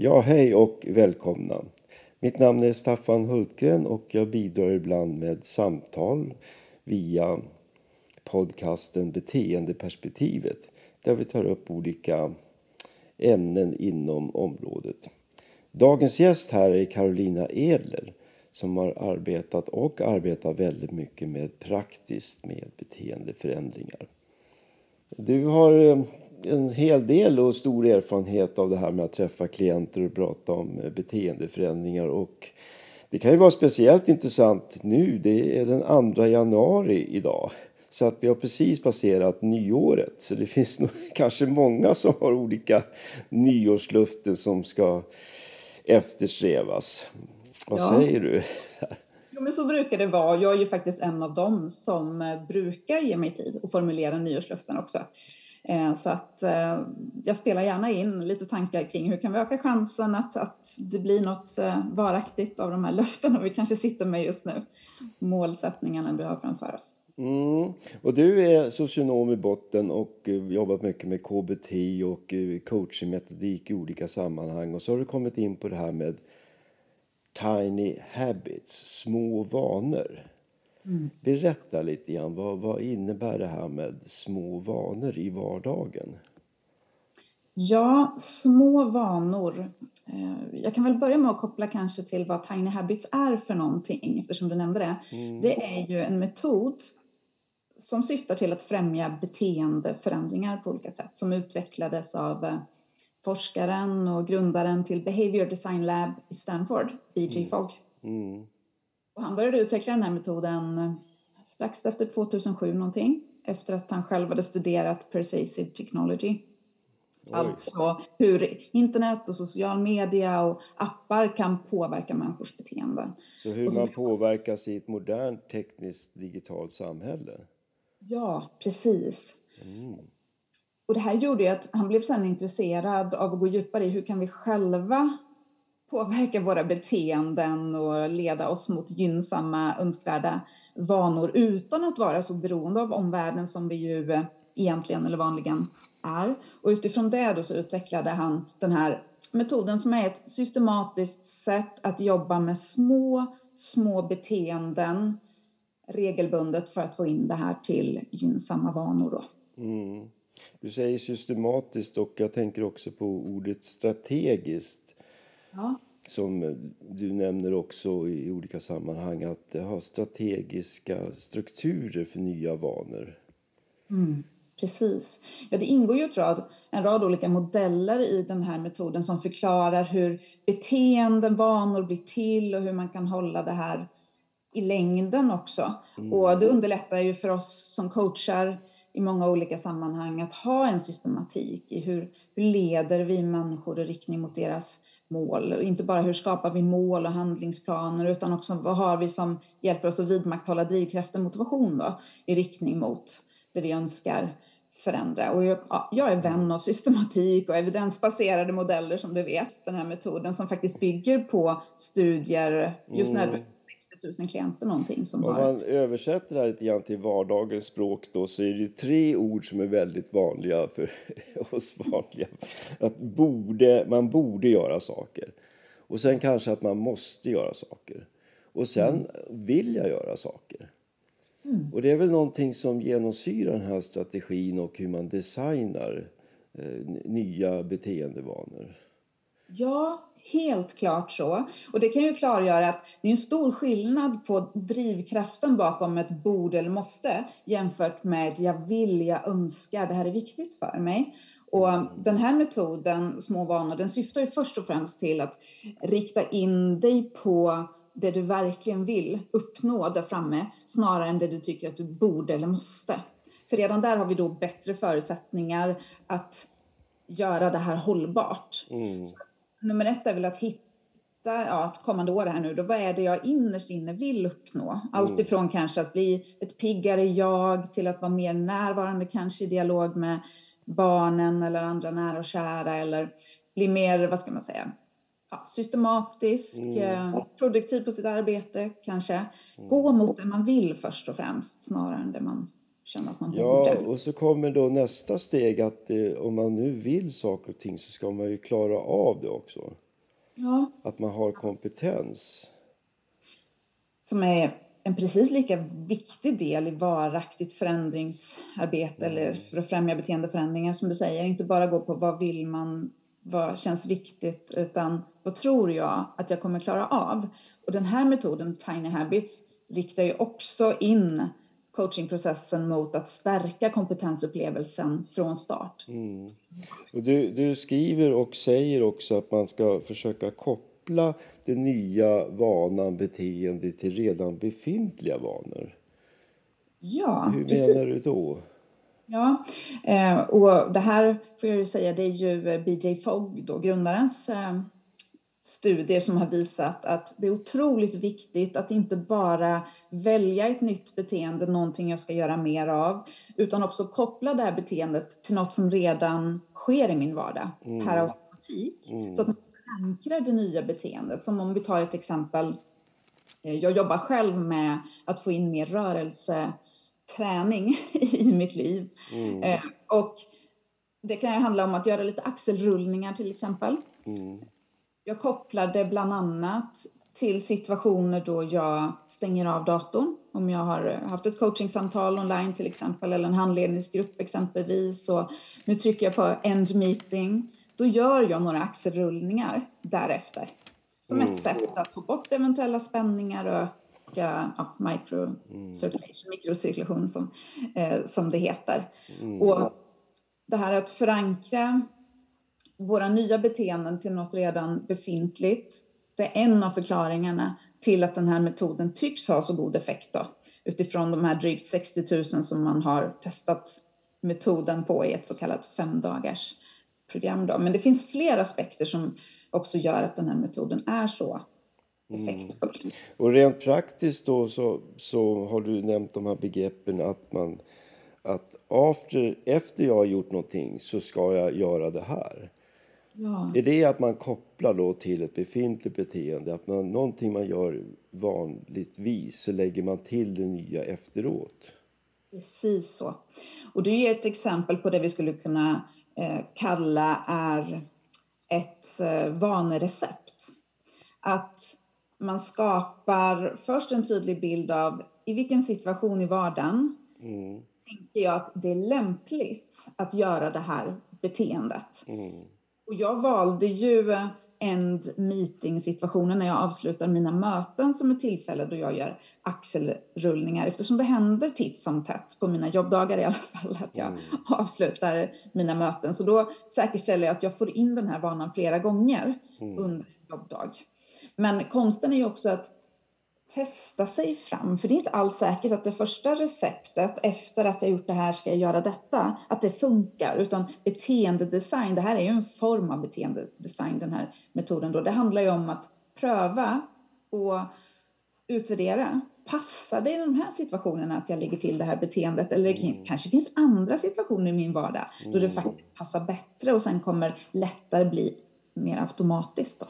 Ja, hej och välkomna. Mitt namn är Staffan Hultgren och jag bidrar ibland med samtal via podcasten Beteendeperspektivet där vi tar upp olika ämnen inom området. Dagens gäst här är Carolina Edler som har arbetat och arbetar väldigt mycket med praktiskt med beteendeförändringar. Du har eh, en hel del och stor erfarenhet av det här med att träffa klienter och prata om eh, beteendeförändringar och det kan ju vara speciellt intressant nu. Det är den 2 januari idag. Så att vi har precis passerat nyåret. Så det finns nog kanske många som har olika nyårsluften som ska eftersträvas. Vad ja. säger du? Jo, men så brukar det vara. Jag är ju faktiskt en av dem som eh, brukar ge mig tid att formulera nyårslöften också. Eh, så att eh, jag spelar gärna in lite tankar kring hur kan vi öka chansen att, att det blir något eh, varaktigt av de här löftena vi kanske sitter med just nu. Målsättningarna vi har framför oss. Mm. Och du är socionom i botten och jobbat mycket med KBT och coachingmetodik i olika sammanhang och så har du kommit in på det här med Tiny habits, små vanor. Mm. Berätta lite grann, vad, vad innebär det här med små vanor i vardagen? Ja, små vanor. Eh, jag kan väl börja med att koppla kanske till vad Tiny Habits är för någonting eftersom du nämnde det. Mm. Det är ju en metod som syftar till att främja beteendeförändringar på olika sätt som utvecklades av eh, forskaren och grundaren till Behavior Design Lab i Stanford, B.J. Mm. Fogg. Mm. Och han började utveckla den här metoden eh, strax efter 2007 någonting, efter att han själv hade studerat persuasive technology. Oj. Alltså hur internet och social media och appar kan påverka människors beteende. Så hur man påverkas i ett modernt tekniskt digitalt samhälle? Ja, precis. Mm. Och det här gjorde ju att han blev sen intresserad av att gå djupare i hur kan vi själva påverka våra beteenden och leda oss mot gynnsamma, önskvärda vanor utan att vara så beroende av omvärlden som vi ju eh, egentligen eller vanligen är. Och utifrån det då så utvecklade han den här metoden som är ett systematiskt sätt att jobba med små, små beteenden regelbundet för att få in det här till gynnsamma vanor. Då. Mm. Du säger systematiskt och jag tänker också på ordet strategiskt. Ja. Som du nämner också i olika sammanhang att har strategiska strukturer för nya vanor. Mm, precis. Ja, det ingår ju rad, en rad olika modeller i den här metoden som förklarar hur beteenden, vanor blir till och hur man kan hålla det här i längden också. Mm. Och det underlättar ju för oss som coachar i många olika sammanhang att ha en systematik i hur, hur leder vi människor i riktning mot deras mål. Inte bara hur skapar vi mål och handlingsplaner utan också vad har vi som hjälper oss att vidmakthålla drivkraften motivation då, i riktning mot det vi önskar förändra. Och jag, jag är vän av systematik och evidensbaserade modeller som du vet, den här metoden som faktiskt bygger på studier just när mm. 000 klienter någonting som Om har... man översätter det här lite grann till vardagens språk då så är det tre ord som är väldigt vanliga för oss vanliga. Att borde, man borde göra saker. Och sen kanske att man måste göra saker. Och sen mm. vill jag göra saker. Mm. Och det är väl någonting som genomsyrar den här strategin och hur man designar eh, nya beteendevanor. Ja, Helt klart så. Och det kan ju klargöra att det är en stor skillnad på drivkraften bakom ett borde eller måste jämfört med jag vill, jag önskar, det här är viktigt för mig. Och den här metoden, små vanor, den syftar ju först och främst till att rikta in dig på det du verkligen vill uppnå där framme snarare än det du tycker att du borde eller måste. För redan där har vi då bättre förutsättningar att göra det här hållbart. Mm nummer ett är väl att hitta ja, kommande år här nu, då vad är det jag innerst inne vill uppnå? Allt mm. ifrån kanske att bli ett piggare jag till att vara mer närvarande kanske i dialog med barnen eller andra nära och kära eller bli mer, vad ska man säga, ja, systematisk, mm. Eh, produktiv på sitt arbete kanske. Mm. Gå mot det man vill först och främst snarare än det man känner att man ja, borde. Och så kommer då nästa steg att eh, om man nu vill saker och ting så ska man ju klara av det också. Ja. Att man har kompetens. Som är en precis lika viktig del i varaktigt förändringsarbete mm. eller för att främja beteendeförändringar som du säger. Inte bara gå på vad vill man, vad känns viktigt, utan vad tror jag att jag kommer klara av? Och den här metoden, Tiny Habits, riktar ju också in coachingprocessen mot att stärka kompetensupplevelsen från start. Mm. Och du, du skriver och säger också att man ska försöka koppla det nya vanan, beteendet till redan befintliga vanor. Ja, Hur precis. menar du då? Ja, eh, och det här får jag ju säga, det är ju BJ Fogg, då, grundarens eh, studier som har visat att det är otroligt viktigt att inte bara välja ett nytt beteende, någonting jag ska göra mer av, utan också koppla det här beteendet till något som redan sker i min vardag mm. per automatik. Mm. Så att man förankrar det nya beteendet. Som om vi tar ett exempel. Eh, jag jobbar själv med att få in mer rörelseträning i mitt liv. Mm. Eh, och det kan ju handla om att göra lite axelrullningar till exempel. Jag kopplar det bland annat till situationer då jag stänger av datorn. Om jag har haft ett coachingsamtal online till exempel eller en handledningsgrupp exempelvis och nu trycker jag på end meeting. Då gör jag några axelrullningar därefter som mm. ett sätt att få bort eventuella spänningar och öka ja, microcirculation, mm. mikrocirkulation som, eh, som det heter. Mm. Och det här att förankra våra nya beteenden till något redan befintligt. Det är en av förklaringarna till att den här metoden tycks ha så god effekt då, utifrån de här drygt 60 000 som man har testat metoden på i ett så kallat femdagars program. Då. Men det finns fler aspekter som också gör att den här metoden är så effektfull. Mm. Och rent praktiskt då så, så har du nämnt de här begreppen att man att efter, efter jag har gjort någonting så ska jag göra det här. Ja. Är det att man kopplar då till ett befintligt beteende? Att man, någonting man gör vanligtvis så lägger man till det nya efteråt? Precis så. Och det är ett exempel på det vi skulle kunna eh, kalla är ett eh, vanerecept. Att man skapar först en tydlig bild av i vilken situation i vardagen mm. tänker jag att det är lämpligt att göra det här beteendet. Mm. Och jag valde ju end meeting situationen när jag avslutar mina möten som ett tillfälle då jag gör axelrullningar eftersom det händer titt som tätt på mina jobbdagar i alla fall att jag mm. avslutar mina möten. Så då säkerställer jag att jag får in den här vanan flera gånger mm. under jobbdag. Men konsten är ju också att testa sig fram. För det är inte alls säkert att det första receptet efter att jag gjort det här ska jag göra detta, att det funkar. Utan beteendedesign, det här är ju en form av beteendedesign den här metoden då. Det handlar ju om att pröva och utvärdera. Passar det i de här situationerna att jag lägger till det här beteendet? Eller mm. kanske finns andra situationer i min vardag då det mm. faktiskt passar bättre och sen kommer lättare bli mer automatiskt. Då.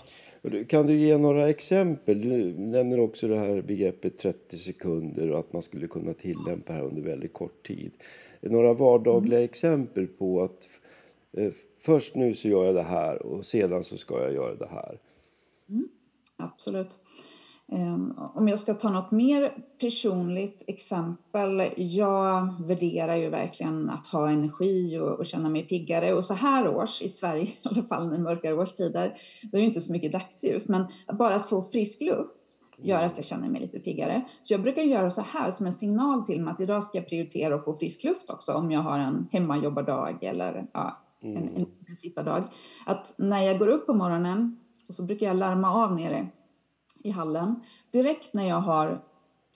Kan du ge några exempel? Du nämner också det här begreppet 30 sekunder och att man skulle kunna tillämpa det här under väldigt kort tid. Några vardagliga mm. exempel på att eh, först nu så gör jag det här och sedan så ska jag göra det här. Mm, absolut. Ehm, om jag ska ta något mer personligt exempel. Jag värderar ju verkligen att ha energi och, och känna mig piggare. Och så här års, i Sverige i alla fall, i mörkare årstider, då är det inte så mycket dagsljus. Men bara att få frisk luft gör att jag känner mig lite piggare. Så jag brukar göra så här som en signal till mig att idag ska jag prioritera att få frisk luft också om jag har en hemmajobbardag eller ja, en, en, en sittardag. Att när jag går upp på morgonen och så brukar jag larma av nere i hallen. Direkt när jag har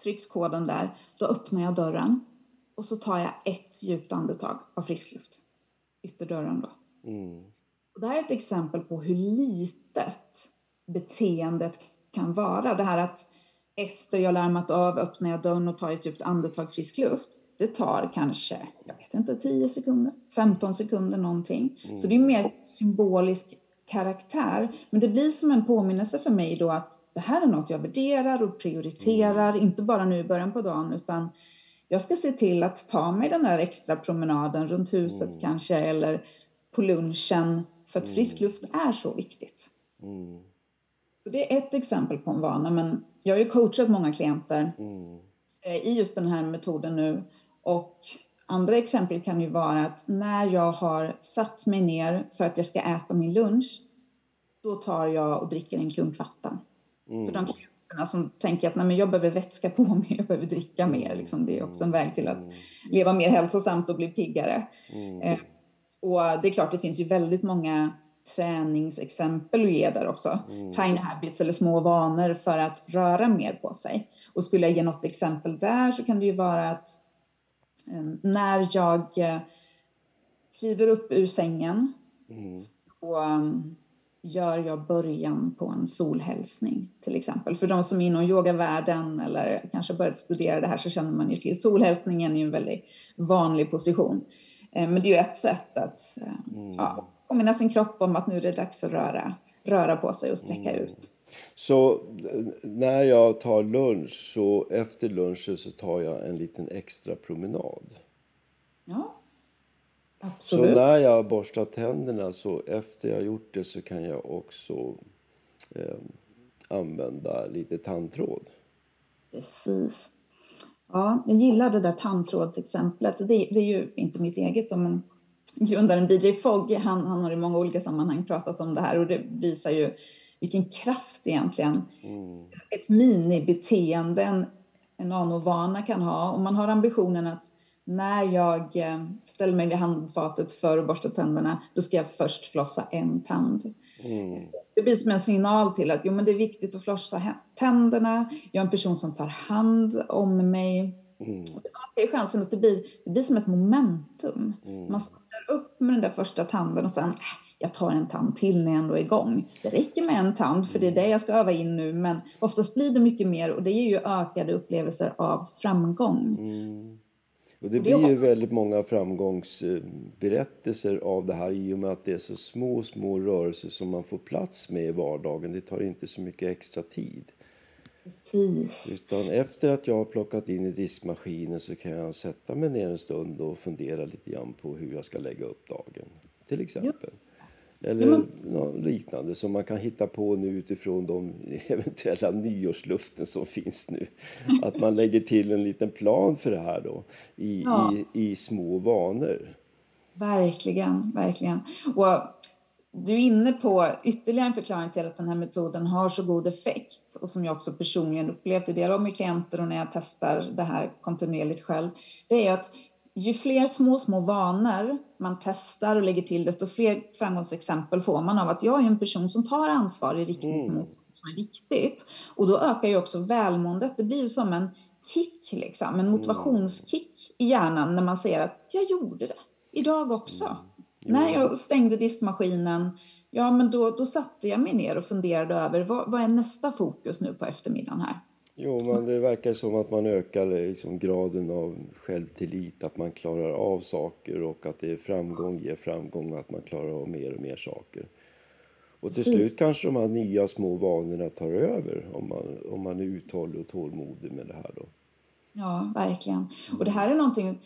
tryckt koden där, då öppnar jag dörren och så tar jag ett djupt andetag av frisk luft. Ytterdörren då. Mm. Och det här är ett exempel på hur litet beteendet kan vara. Det här att efter jag larmat av öppnar jag dörren och tar ett djupt andetag frisk luft. Det tar kanske, jag vet inte, 10 sekunder, 15 sekunder någonting. Mm. Så det är mer symbolisk karaktär. Men det blir som en påminnelse för mig då att det här är något jag värderar och prioriterar, mm. inte bara nu i början på dagen, utan jag ska se till att ta mig den där extra promenaden runt huset mm. kanske, eller på lunchen, för att frisk mm. luft är så viktigt. Mm. Så det är ett exempel på en vana, men jag har ju coachat många klienter Mm. eh, i just den här metoden nu. Och andra exempel kan ju vara att när jag har satt mig ner för att jag ska äta min lunch, då tar jag och dricker en klunk vatten. Mm. För de klienterna som tänker att Nej, men jag behöver vätska på mig, jag behöver dricka mer. Liksom. Det är också en väg till att leva mer hälsosamt och bli piggare. Mm. Eh, och det är klart, det finns ju väldigt många träningsexempel att ge där också. Mm. Tiny habits eller små vanor för att röra mer på sig. Och skulle jag ge något exempel där så kan det ju vara att eh, när jag eh, kliver upp ur sängen Mm. så um, gör jag början på en solhälsning till exempel. För de som är inom yogavärlden eller kanske börjat studera det här så känner man ju till solhälsningen är en väldigt vanlig position. Eh, Men det är ju ett sätt att eh, Mm. ja, påminna sin kropp om att nu är det dags att röra, röra på sig och sträcka Mm. ut. Så eh, när jag tar lunch så efter lunchen så tar jag en liten extra promenad. Ja, Så när jag borstar tänderna så efter jag gjort det så kan jag också eh, använda lite tandtråd. Precis. Ja, jag gillar det där tandtrådsexemplet. Det, det är ju inte mitt eget men grundaren BJ Fogg, han, han har i många olika sammanhang pratat om det här och det visar ju vilken kraft egentligen Mm. ett minibeteende, en, en nanovana kan ha. Om man har ambitionen att när jag eh, ställer mig vid handfatet för att borsta tänderna, då ska jag först flossa en tand. Mm. Det blir som en signal till att jo, men det är viktigt att flossa tänderna. Jag är en person som tar hand om mig. Mm. Det är chansen att det blir, det blir som ett momentum. Mm. Man startar upp med den där första tanden och sen äh, jag tar en tand till när jag ändå är igång. Det räcker med en tand för det är det jag ska öva in nu men oftast blir det mycket mer och det ger ju ökade upplevelser av framgång. Mm. Och det blir ju väldigt många framgångsberättelser av det här i och med att det är så små, små rörelser som man får plats med i vardagen. Det tar inte så mycket extra tid. Precis. Utan efter att jag har plockat in i diskmaskinen så kan jag sätta mig ner en stund och fundera lite grann på hur jag ska lägga upp dagen. Till exempel. Eller Ja, något liknande som man kan hitta på nu utifrån de eventuella nyårsluften som finns nu. Att man lägger till en liten plan för det här då i, Ja. i, i små vanor. Verkligen, verkligen. Och du är inne på ytterligare en förklaring till att den här metoden har så god effekt och som jag också personligen upplevt i dialog med klienter och när jag testar det här kontinuerligt själv. Det är att ju fler små, små vanor man testar och lägger till desto fler framgångsexempel får man av att jag är en person som tar ansvar i riktning Mm. mot vad som är viktigt. Och då ökar ju också välmåendet. Det blir ju som en kick, liksom, en motivationskick i hjärnan när man ser att jag gjorde det idag också. Jo. När jag stängde diskmaskinen, ja men då, då satte jag mig ner och funderade över vad, vad är nästa fokus nu på eftermiddagen här? Jo, men det verkar som att man ökar liksom graden av självtillit, att man klarar av saker och att det är framgång ger framgång att man klarar av mer och mer saker. Och till Precis. slut kanske de här nya små vanorna tar över om man, om man är uthållig och tålmodig med det här då. Ja, verkligen. Och det här är någonting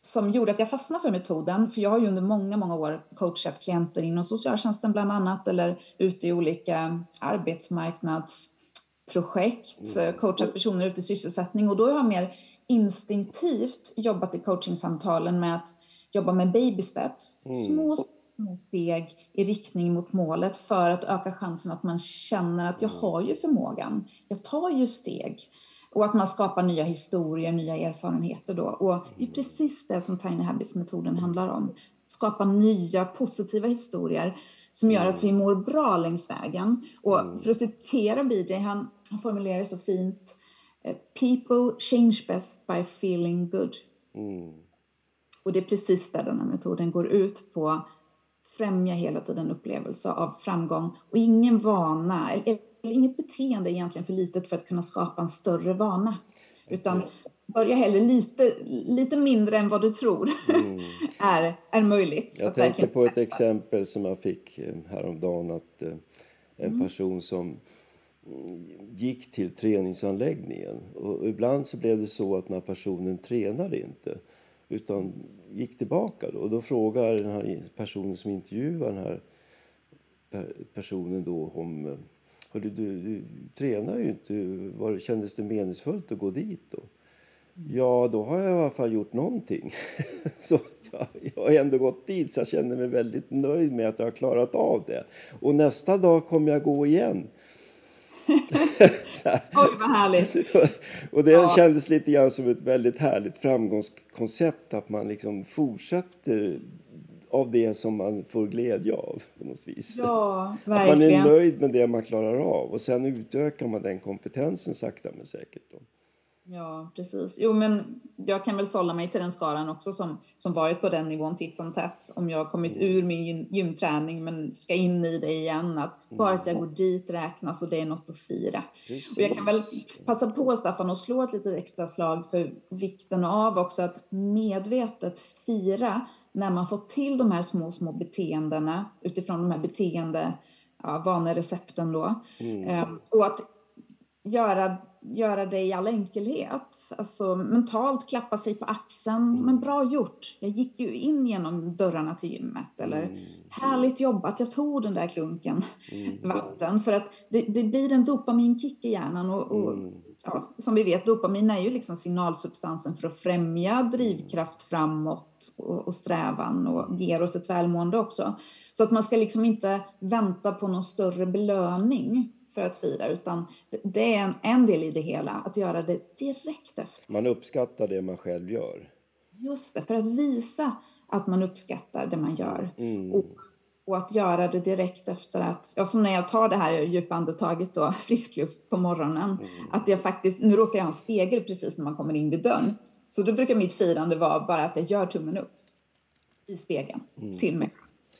som gjorde att jag fastnade för metoden. För jag har ju under många, många år coachat klienter inom socialtjänsten bland annat eller ute i olika arbetsmarknadsprojekt, Mm. coachat personer ute i sysselsättning och då har jag mer instinktivt jobbat i coachingsamtalen med att jobba med baby steps, Mm. små, små steg i riktning mot målet för att öka chansen att man känner att jag har ju förmågan, jag tar ju steg. Och att man skapar nya historier, nya erfarenheter då. Och det är precis det som Tiny Habits-metoden handlar om. Skapa nya positiva historier som gör att vi mår bra längs vägen. Och för att citera BJ, han, han formulerar det så fint. eh, People change best by feeling good. Mm. Och det är precis där den här metoden går ut på. Främja hela tiden upplevelse av framgång och ingen vana eller, eller inget beteende är egentligen för litet för att kunna skapa en större vana. Utan börja hellre lite, lite mindre än vad du tror Mm. är, är möjligt. Jag tänker på ett exempel som jag fick eh, häromdagen att eh, en Mm. person som mm, gick till träningsanläggningen och ibland så blev det så att när personen tränade inte utan gick tillbaka då, och då frågar den här personen som intervjuar den här per- personen då om eh, Hörru, du, du tränar ju inte. Var, kändes det meningsfullt att gå dit då? Ja, då har jag i alla fall gjort någonting. så jag, jag har ändå gått dit så jag känner mig väldigt nöjd med att jag har klarat av det. Och nästa dag kommer jag gå igen. Oj, vad härligt. och det ja. kändes lite grann som ett väldigt härligt framgångskoncept att man liksom fortsätter av det som man får glädje av på något vis. Ja, verkligen. Att man är nöjd med det man klarar av och sen utökar man den kompetensen sakta men säkert. Då. Ja, precis. Jo, men jag kan väl sålla mig till den skaran också som, som varit på den nivån titt som tätt. Om jag har kommit mm. ur min gymträning men ska in i det igen. Att bara att jag mm. går dit räknas och det är något att fira. Precis. Och jag kan väl passa på Staffan och slå ett litet extra slag för vikten av också att medvetet fira när man får till de här små, små beteendena utifrån de här beteende ja, vanerecepten då. Mm. Ehm, och att göra göra det i all enkelhet. Alltså mentalt klappa sig på axeln. Men bra gjort. Jag gick ju in genom dörrarna till gymmet. Eller mm. härligt jobbat. Jag tog den där klunken mm. vatten. För att det, det, blir en dopaminkick i hjärnan. Och, och mm. ja, som vi vet, dopamin är ju liksom signalsubstansen för att främja drivkraft framåt och, och strävan och ger oss ett välmående också. Så att man ska liksom inte vänta på någon större belöning för att fira, utan det är en, en del i det hela, att göra det direkt efter. Man uppskattar det man själv gör. Just det, för att visa att man uppskattar det man gör. Mm. Och, och, att göra det direkt efter att, ja, som när jag tar det här djupa andetaget då, frisk luft på morgonen, mm. att jag faktiskt, nu råkar jag ha en spegel precis när man kommer in vid dörren, så då brukar mitt firande vara bara att jag gör tummen upp i spegeln mm. till mig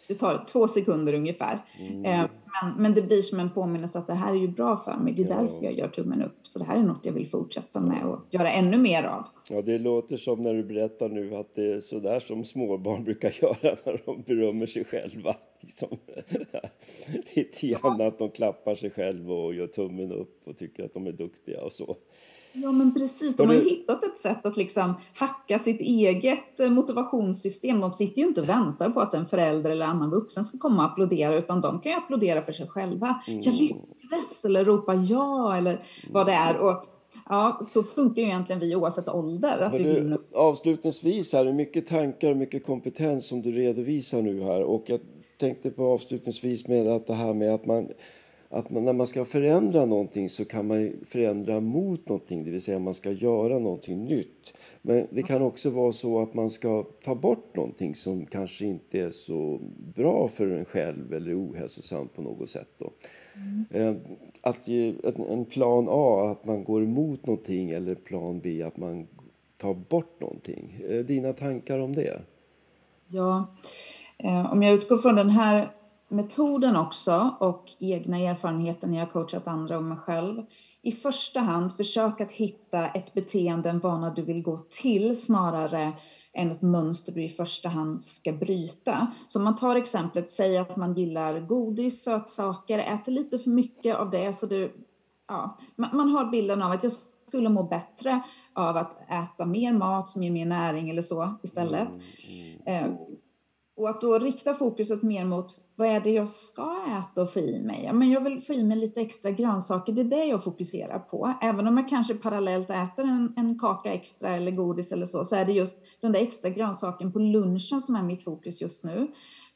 det tar två sekunder ungefär. Mm. Eh, men, men det blir som en påminnelse att det här är ju bra för mig. Det är ja. därför jag gör tummen upp. Så det här är något jag vill fortsätta med och göra ännu mer av. Ja, det låter som när du berättar nu att det är så där som småbarn brukar göra när de berömmer sig själva. Liksom. Lite grann att de klappar sig själva och gör tummen upp och tycker att de är duktiga och så. Ja, men precis. De har ju hittat ett sätt att liksom hacka sitt eget eh, motivationssystem. De sitter ju inte och väntar på att en förälder eller annan vuxen ska komma och applådera, utan de kan ju applådera för sig själva. Mm. Jag lyckades, eller ropa ja, eller vad det är. Och, ja, så funkar ju egentligen vi oavsett ålder. Att vi du, avslutningsvis här, mycket tankar och mycket kompetens som du redovisar nu här. Och jag tänkte på avslutningsvis med att det här med att man att man, när man ska förändra någonting så kan man förändra mot någonting, det vill säga man ska göra någonting nytt. Men det kan också vara så att man ska ta bort någonting som kanske inte är så bra för en själv eller ohälsosamt på något sätt. Då. Mm. Att ge en plan A, att man går emot någonting eller plan B, att man tar bort någonting. Eh, dina tankar om det? Ja, eh, om jag utgår från den här metoden också och egna erfarenheter när jag coachat andra och mig själv. I första hand försök att hitta ett beteende, en vana du vill gå till snarare än ett mönster du i första hand ska bryta. Så om man tar exemplet, säg att man gillar godis, sötsaker, äter lite för mycket av det så du, ja, man har bilden av att jag skulle må bättre av att äta mer mat som ger mer näring eller så istället. Mm, mm. Eh, och att då rikta fokuset mer mot vad är det jag ska äta och få i mig? Ja, men jag vill få i mig lite extra grönsaker, det är det jag fokuserar på. Även om jag kanske parallellt äter en, en kaka extra eller godis eller så, så är det just den där extra grönsaken på lunchen som är mitt fokus just nu.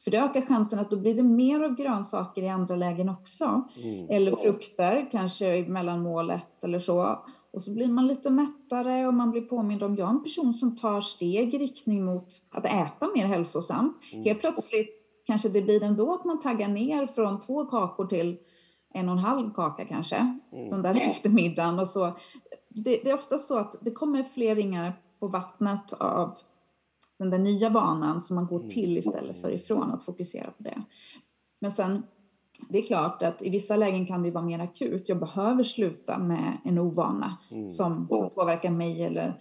För det ökar chansen att då blir det mer av grönsaker i andra lägen också. Mm. Eller frukter, kanske mellan mål ett eller så. Och så blir man lite mättare och man blir påmind om, jag är en person som tar steg i riktning mot att äta mer hälsosamt. Mm. Helt plötsligt kanske det blir ändå att man taggar ner från två kakor till en och en halv kaka kanske, mm. den där eftermiddagen och så. Det, det, är ofta så att det kommer fler ringar på vattnet av den där nya banan som man går mm. till istället för ifrån att fokusera på det. Men sen, det är klart att i vissa lägen kan det vara mer akut. Jag behöver sluta med en ovana mm. som, som påverkar mig eller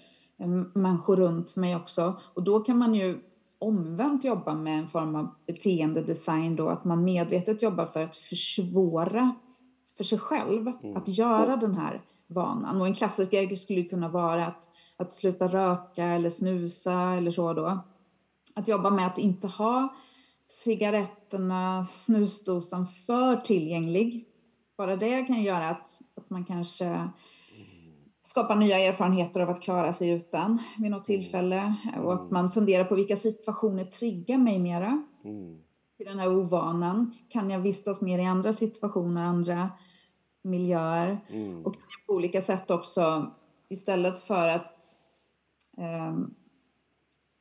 människor runt mig också. Och då kan man ju omvänt jobba med en form av beteendedesign då, att man medvetet jobbar för att försvåra för sig själv mm. att göra den här vanan. Och en klassiker skulle kunna vara att, att sluta röka eller snusa eller så då. Att jobba med att inte ha cigaretterna, snusdosan för tillgänglig bara det kan göra att, att man kanske skapar nya erfarenheter av att klara sig utan vid något tillfälle och att man funderar på vilka situationer triggar mig mera. Mm. Till den här ovanan. Kan jag vistas mer i andra situationer, andra miljöer? Mm. Och på olika sätt också, istället för att um,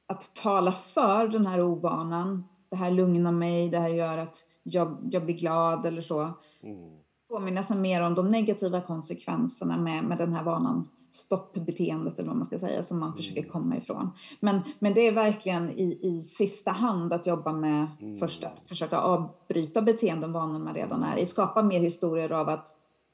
att tala för den här ovanan, det här lugnar mig, det här gör att jag, jag blir glad eller så. Mm. Påminna sig mer om de negativa konsekvenserna med, med den här vanan stoppbeteendet eller vad man ska säga som man mm. försöker komma ifrån. Men, men det är verkligen i, i sista hand att jobba med mm. först att försöka avbryta beteenden, vanor man redan är i, skapa mer historier av att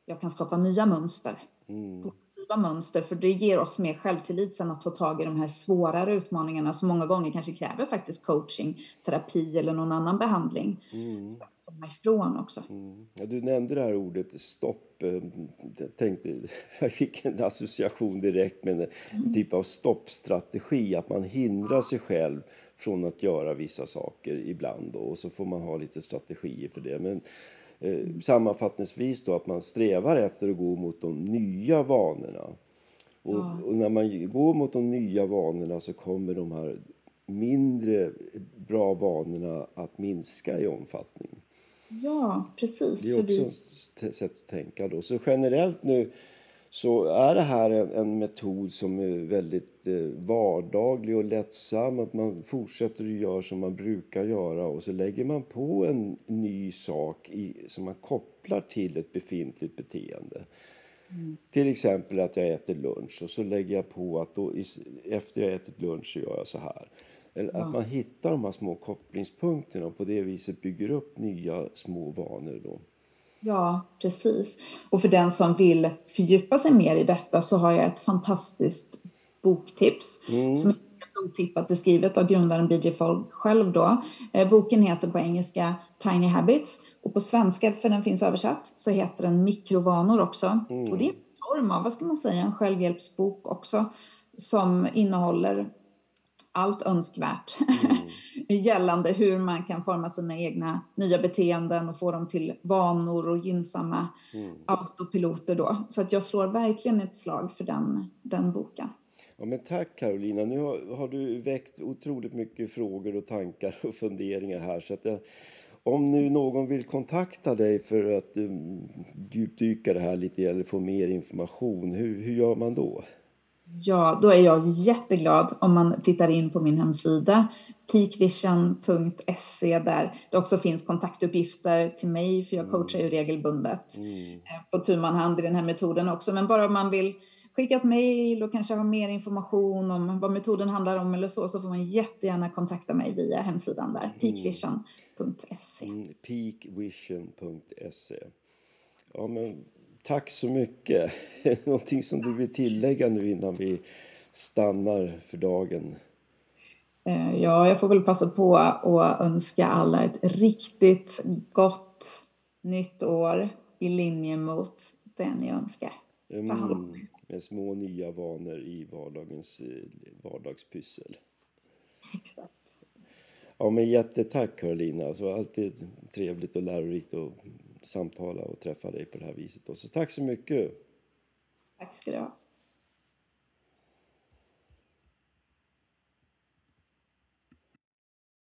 jag kan skapa nya mönster. Mm positiva mönster för det ger oss mer självtillit sen att ta tag i de här svårare utmaningarna som många gånger kanske kräver faktiskt coaching, terapi eller någon annan behandling. Mm. komma ifrån också. Mm. Ja, du nämnde det här ordet stopp. Eh, jag tänkte, jag fick en association direkt med en mm. typ av stoppstrategi, att man hindrar sig själv från att göra vissa saker ibland då, och så får man ha lite strategier för det. Men eh, sammanfattningsvis då att man strävar efter att gå mot de nya vanorna. Och, ja. och, när man går mot de nya vanorna så kommer de här mindre bra vanorna att minska i omfattning. Ja, precis. Det är också ett sätt att tänka då. Så generellt nu så är det här en, en metod som är väldigt eh, vardaglig och lättsam. Att man fortsätter att göra som man brukar göra och så lägger man på en ny sak i, som man kopplar till ett befintligt beteende. Mm. Till exempel att jag äter lunch och så lägger jag på att då, efter jag ätit lunch så gör jag så här. Eller ja. att man hittar de här små kopplingspunkterna och på det viset bygger upp nya små vanor. Då. Ja, precis. Och för den som vill fördjupa sig mer i detta så har jag ett fantastiskt boktips mm. som är helt otippat. Är skrivet av grundaren B.J. Fogg själv då. Eh, boken heter på engelska Tiny Habits och på svenska, för den finns översatt, så heter den Mikrovanor också. Mm. Och det är en form av, vad ska man säga, en självhjälpsbok också som innehåller allt önskvärt mm. Gällande hur man kan forma sina egna nya beteenden och få dem till vanor och gynnsamma mm. autopiloter då. Så att jag slår verkligen ett slag för den, den boken. Ja, men tack Carolina. Nu har, har, du väckt otroligt mycket frågor och tankar och funderingar här. Så att jag, om nu någon vill kontakta dig för att um, djupdyka det här lite eller få mer information, hur, hur gör man då? Ja, då är jag jätteglad om man tittar in på min hemsida peakvision.se där det också finns kontaktuppgifter till mig för jag mm. coachar ju regelbundet mm. Eh, på tu man hand i den här metoden också. Men bara om man vill skicka ett mejl och kanske ha mer information om vad metoden handlar om eller så, så får man jättegärna kontakta mig via hemsidan där, mm. peakvision.se. Mm, peakvision.se. Ja, men Tack så mycket. Någonting som du vill tillägga nu innan vi stannar för dagen? Eh, ja, jag får väl passa på att önska alla ett riktigt gott nytt år i linje mot det ni önskar. Mm, med små nya vanor i vardagens eh, vardagspyssel. Exakt. Ja, men jättetack Karolina. Alltså, alltid trevligt och lärorikt att samtala och träffa dig på det här viset. Så tack så mycket. Tack ska du ha.